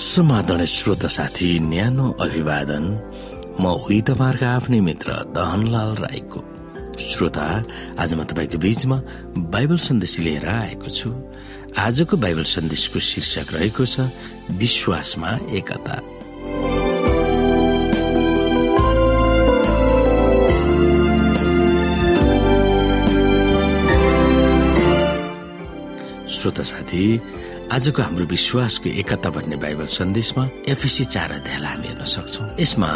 समाधान श्रोत साथी न्यानो अभिवादन। म उही तपाईँहरूका आफ्नै मित्र दहनलाल राईको। श्रोता आज म तपाईँको बीचमा बाइबल सन्देश लिएर आएको छु। आजको बाइबल सन्देशको शीर्षक रहेको छ विश्वासमा एकता। श्रोता साथी आजको हाम्रो विश्वासको एकता भन्ने बाइबल सन्देशमा एफिसी चार अध्यायलाई हामी हेर्न सक्छौ। यसमा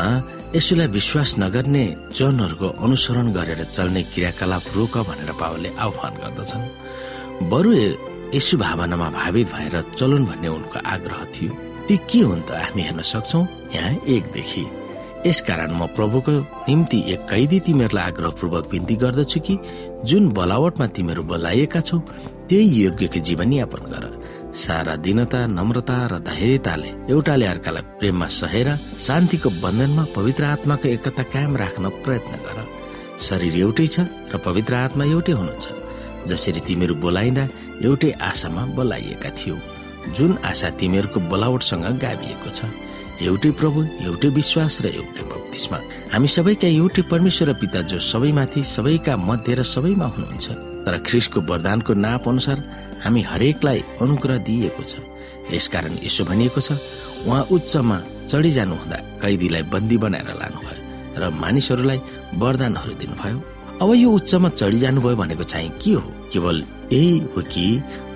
यसुलाई विश्वास नगर्ने जनहरूको अनुसरण गरेर चल्ने क्रियाकलाप रोक भनेर पावलले आह्वान गर्दछन्। बरु यसु भावनामा भावित भएर चलुन् भन्ने उनको आग्रह थियो। ती के हुन् त हामी हेर्न सक्छौ? यहाँ एकदेखि यसकारण म प्रभुको निम्ति एक कैदी तिमीहरूलाई आग्रहपूर्वक विन्ती गर्दछु कि जुन बोलावटमा तिमीहरू बोलाइएका छौ त्यही योग्यको जीवनयापन गर। सारा दिनता नम्रता र धैर्यताले एउटाले अर्कालाई प्रेममा सहेर शान्तिको बन्धनमा पवित्र आत्माको एकता कायम राख्न प्रयत्न गर। शरीर एउटै छ र पवित्र आत्मा एउटै हुनुहुन्छ जसरी तिमीहरू बोलाइँदा एउटै आशामा बोलाइएका थियो जुन आशा तिमीहरूको बोलावटसँग गाभिएको छ। एउटै प्रभु एउटै विश्वास र एउटै बत्तिसमा हामी सबैका एउटै परमेश्वर पिता जो सबैमाथि सबैका मध्य र सबैमा हुनुहुन्छ। तर ख्रिसको वरदानको नाप अनुसार हामी हरेकलाई अनुग्रह दिइएको छ। यसकारण यसो भनिएको छ उहाँ उच्चमा चढिजानु हुँदा कैदीलाई बन्दी बनाएर लानुभयो र मानिसहरूलाई वरदानहरू दिनुभयो। अब यो उच्चमा चढिजानु भयो भनेको चाहिँ के हो? केवल यही हो कि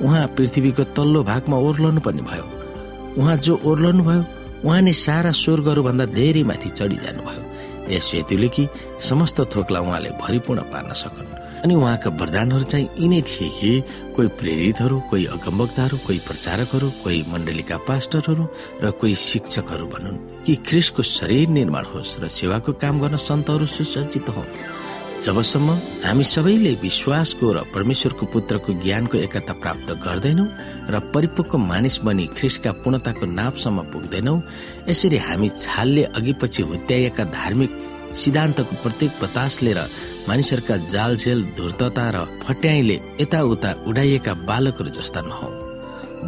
उहाँ पृथ्वीको तल्लो भागमा ओर्लनु पर्ने भयो। उहाँ जो ओर्लनु भयो उहाँ नै सारा स्वर्गहरू भन्दा धेरै माथि चढिजानु भयो यस हेतुले कि समस्त थोकलाई उहाँले भरिपूर्ण पार्न सकन्। अनि उहाँका वरदानहरू चाहिँ यिनै थिए कि कोही प्रेरितहरू कोही अगमवक्ताहरू कोही प्रचारकहरू कोही मण्डलीका पास्टरहरू र कोही शिक्षकहरू भनुन् कि ख्रिसको शरीर निर्माण होस् र सेवाको काम गर्न सन्तहरू सुसज्जित हो जबसम्म हामी सबैले विश्वासको र परमेश्वरको पुत्रको ज्ञानको एकता प्राप्त गर्दैनौ र परिपक्व मानिस बनी ख्रिसका पूर्णताको नापसम्म पुग्दैनौ यसरी हामी छालले अघि पछि हुत्याइएका धार्मिक सिद्धान्तको प्रत्येक बतासले र मानिसहरूका जालझेल धूर्तता र फट्याईले यताउता उडाइएका बालकहरू जस्ता नहौ।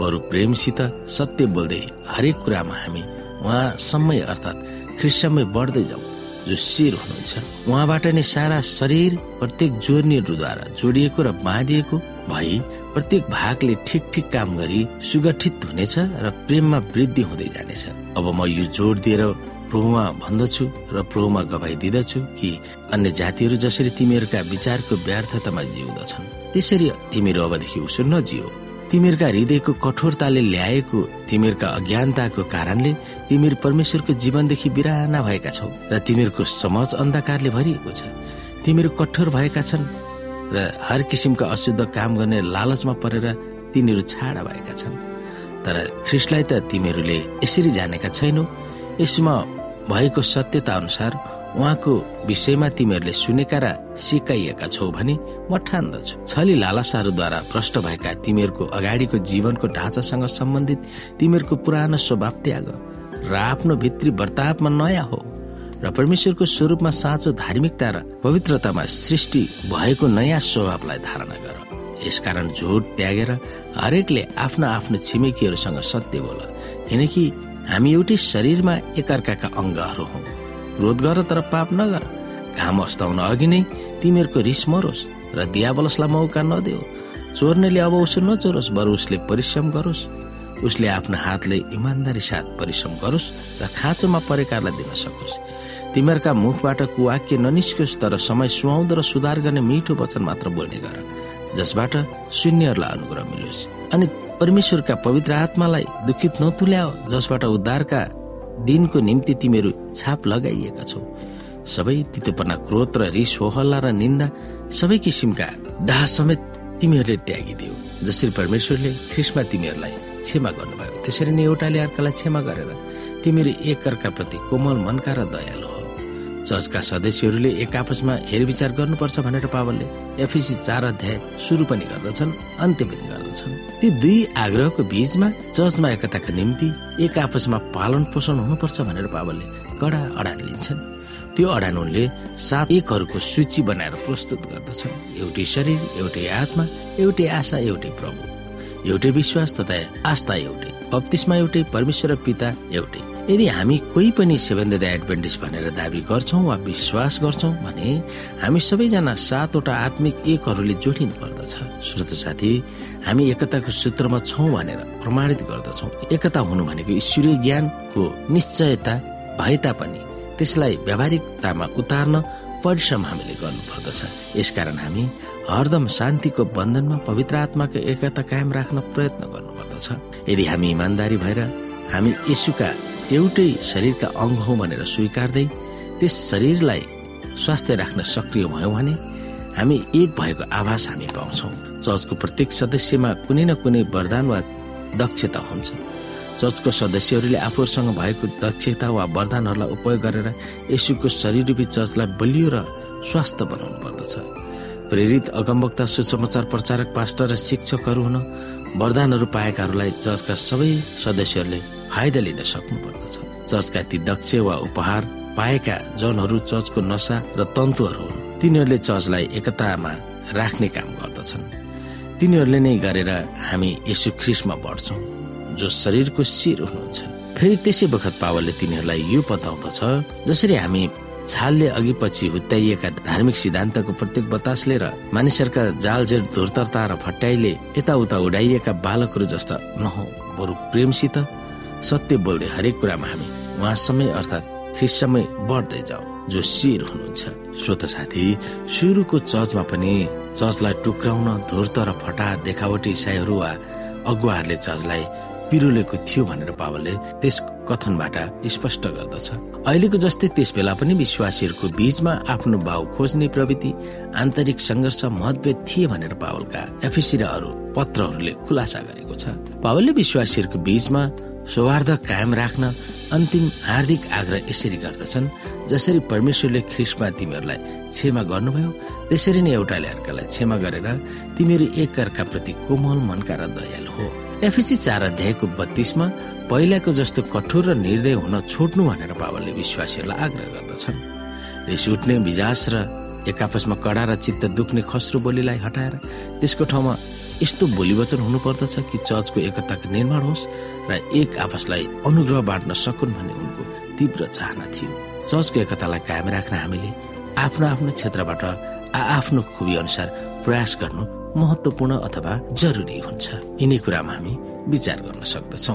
बरु प्रेमसित सत्य बोल्दै हरेक कुरामा हामी उहाँसम्मै अर्थात् ख्रिस्टमै बढ्दै जाउँ जो शिर हुनुहुन्छ उहाँबाट नै सारा शरीर प्रत्येक जोर्नीहरूद्वारा जोडिएको र बाँधिएको भई प्रत्येक भागले ठिक ठिक काम गरी सुगठित हुनेछ र प्रेममा वृद्धि हुँदै जानेछ। अब म यो जोड दिएर प्रभुमा भन्दछु र प्रभुमा गवाई दिँदछु कि अन्य जातिहरू जसरी तिमीहरूका विचारको व्यर्थतामा जिउँदछन्। त्यसरी तिमीहरू अबदेखि उसो नजियो तिमीहरूका हृदयको कठोरताले ल्याएको तिमीहरूका अज्ञानताको कारणले तिमीहरू परमेश्वरको जीवनदेखि बिराना भएका छौ र तिमीहरूको समाज अन्धकारले भरिएको छ। तिमीहरू कठोर भएका छन् र हर किसिमका अशुद्ध काम गर्ने लालचमा परेर तिनीहरू छाडा भएका छन्। तर ख्रिस्टलाई त तिमीहरूले यसरी जानेका छैनौ। यसमा भएको सत्यता अनुसार उहाँको विषयमा तिमीहरूले सुनेका र सिकाइएका छौ भने म ठान्दछु। छली लालसाहरूद्वारा भ्रष्ट भएका तिमीहरूको अगाडिको जीवनको ढाँचासँग सम्बन्धित तिमीहरूको पुरानो स्वभाव त्याग र आफ्नो भित्री वर्तावमा नयाँ हो र परमेश्वरको स्वरूपमा साँचो धार्मिकता र पवित्रतामा सृष्टि भएको नयाँ स्वभावलाई धारणा गर। यसकारण झुट त्यागेर हरेकले आफ्नो आफ्नो छिमेकीहरूसँग सत्य बोल किनकि हामी एउटै शरीरमा एकअर्काका अङ्गहरू हौ। क्रोध गर तर पाप नगर। घाम अस्ताउन अघि नै तिमीहरूको रिस मरोस् र दियाबलसलाई मौका नदेऊ। चोर्नेले अब उसो नचोरोस् बरु उसले परिश्रम गरोस्। उसले आफ्नो हातले इमान्दारी साथ परिश्रम गरोस् र खाँचोमा परेकालाई दिन सकोस्। तिमीहरूका मुखबाट कुवाक्य ननिस्कोस् तर समय सुहाउँदो र सुधार गर्ने मिठो वचन मात्र बोल्ने गर जसबाट शून्यहरूलाई अनुग्रह मिलोस्। अनि परमेश्वरका पवित्र आत्मालाई दुखित नतुल्याओ जसबाट उद्धारका दिनको निम्ति तिमीहरू छाप लगाइएका छौ। सबै तितोपना क्रोध र रिस होहल्ला र निन्दा सबै किसिमका डाह समेत तिमीहरूले त्यागिदियो जसरी परमेश्वरले ख्रिसमा तिमीहरूलाई क्षमा गर्नुभयो। त्यसरी नै एउटाले अर्कालाई क्षमा गरेर तिमीहरू एक अर्काप्रति कोमल मनका र दयालु हो। चर्चका सदस्यहरूले एक आपसमा हेरविचार गर्नुपर्छ भनेर पावलले एफिसी चार अध्याय सुरु पनि गर्दछन् अन्त्य पनि गर्दछन्। ती दुई आग्रहको बीचमा चर्चमा एकताका निम्ति एक आपसमा पालन पोषण हुनुपर्छ भनेर पावलले कडा अडान लिन्छन्। त्यो अडान उनले सात एकहरूको सूची बनाएर प्रस्तुत गर्दछन्। एउटै शरीर एउटै आत्मा एउटै आशा एउटै प्रभु। एउटै विश्वास तथा आस्था एउटै। बत्तिसमा एउटै परमेश्वर पिता एउटै। यदि हामी कोही पनि सेभेन द एडभेन्टिस भनेर दावी गर्छौँ वा विश्वास गर्छौँ भने हामी सबैजना सातवटा आत्मिक एकहरूले जोडिनु पर्दछ। श्रोत साथी हामी एकताको सूत्रमा छौँ भनेर प्रमाणित गर्दछौँ। एकता हुनु भनेको ईश्वरीय ज्ञानको निश्चयता भए तापनि त्यसलाई व्यावहारिकतामा उतार्न परिश्रम हामीले गर्नुपर्दछ यसकारण हामी हरदम शान्तिको बन्धनमा पवित्र आत्माको एकता कायम राख्न प्रयत्न गर्नुपर्दछ यदि हामी इमान्दारी भएर हामी यीशुका एउटै शरीरका अङ्ग हौ भनेर स्वीकार्दै त्यस शरीरलाई स्वास्थ्य राख्न सक्रिय भयौँ भने हामी एक भएको आभास हामी पाउँछौँ। चर्चको प्रत्येक सदस्यमा कुनै न कुनै वरदान वा दक्षता हुन्छ। चर्चको सदस्यहरूले आफूहरूसँग भएको दक्षता वा वरदानहरूलाई उपयोग गरेर यसुको शरीररूपी चर्चलाई बलियो र स्वास्थ्य बनाउनु पर्दछ। प्रेरित अगमवक्ता सुसमाचार प्रचारक पास्टर र शिक्षकहरू हुन वरदानहरू पाएकाहरूलाई चर्चका सबै सदस्यहरूले फाइदा लिन सक्नु पर्दछ चर्चका ती दक्ष वा उपहार पाएका जनहरू चर्चको नसा र तन्तुहरू हुन्। तिनीहरूले चर्चलाई एकतामा राख्ने काम गर्दछन्। तिनीहरूले नै गरेर हामी यसु ख्रिसमा बढ्छौँ जो शरीरको शिर हुनुहुन्छ। फेरि त्यसै बखत पावलले तिनीहरूलाई यो बताउँदछ जसरी हामी छालले अघि पछि हुत्याइएका धार्मिक सिद्धान्तको प्रत्येक बतासले र मानिसहरूका जालजेर धुर्तरता र फट्याइले यताउता उडाइएका बालकहरू जस्ता नहौ बरु प्रेमसित सत्य बोल्दै हरेक कुरामा हामी उहाँसम्मै अर्थात् ख्रिससम्मै बढ्दै जाऊ जो शिर हुनुहुन्छ। श्रोत साथी सुरुको चर्चमा पनि चर्चलाई टुक्राउन धुर्त र फटा देखावटी इसाईहरू वा अगुवाहरूले चर्चलाई पिरोलेको थियो भनेर पावलले त्यस कथनबाट स्पष्ट गर्दछ। अहिलेको जस्तै त्यस बेला पनि विश्वासीहरूको बीचमा आफ्नो भाव खोज्ने प्रवृत्ति आन्तरिक सङ्घर्ष मतभेद थिए भनेर पावलका एफिसी र अरू पत्रहरूले खुलासा गरेको छ। पावलले विश्वासीहरूको बीचमा सौहार्द कायम राख्न अन्तिम हार्दिक आग्रह यसरी गर्दछन् जसरी परमेश्वरले ख्रिस्टमा तिमीहरूलाई क्षमा गर्नुभयो त्यसरी नै एउटाले अर्कालाई क्षमा गरेर तिमीहरू एक प्रति कोमल मनका र दयालु हो। एफिसी चार अध्यायको बत्तीसमा पहिलाको जस्तो कठोर र निर्दय हुन छोड्नु भनेर बाबाले विश्वासीहरूलाई आग्रह गर्दछन्। रिस उठ्ने मिजास र एक आपसमा कडा र चित्त दुख्ने खस्रो बोलीलाई हटाएर त्यसको ठाउँमा यस्तो बोली वचन हुनुपर्दछ कि चर्चको एकताको निर्माण होस् र एक आपसलाई अनुग्रह बाँड्न सकुन् भन्ने उनको तीव्र चाहना थियो। चर्चको एकतालाई कायम राख्न हामीले आफ्नो आफ्नो क्षेत्रबाट आफ्नो खुबी अनुसार प्रयास गर्नु महत्वपूर्ण अथवा जरुरी हुन्छ। यिनै कुरामा हामी विचार गर्न सक्दछौ।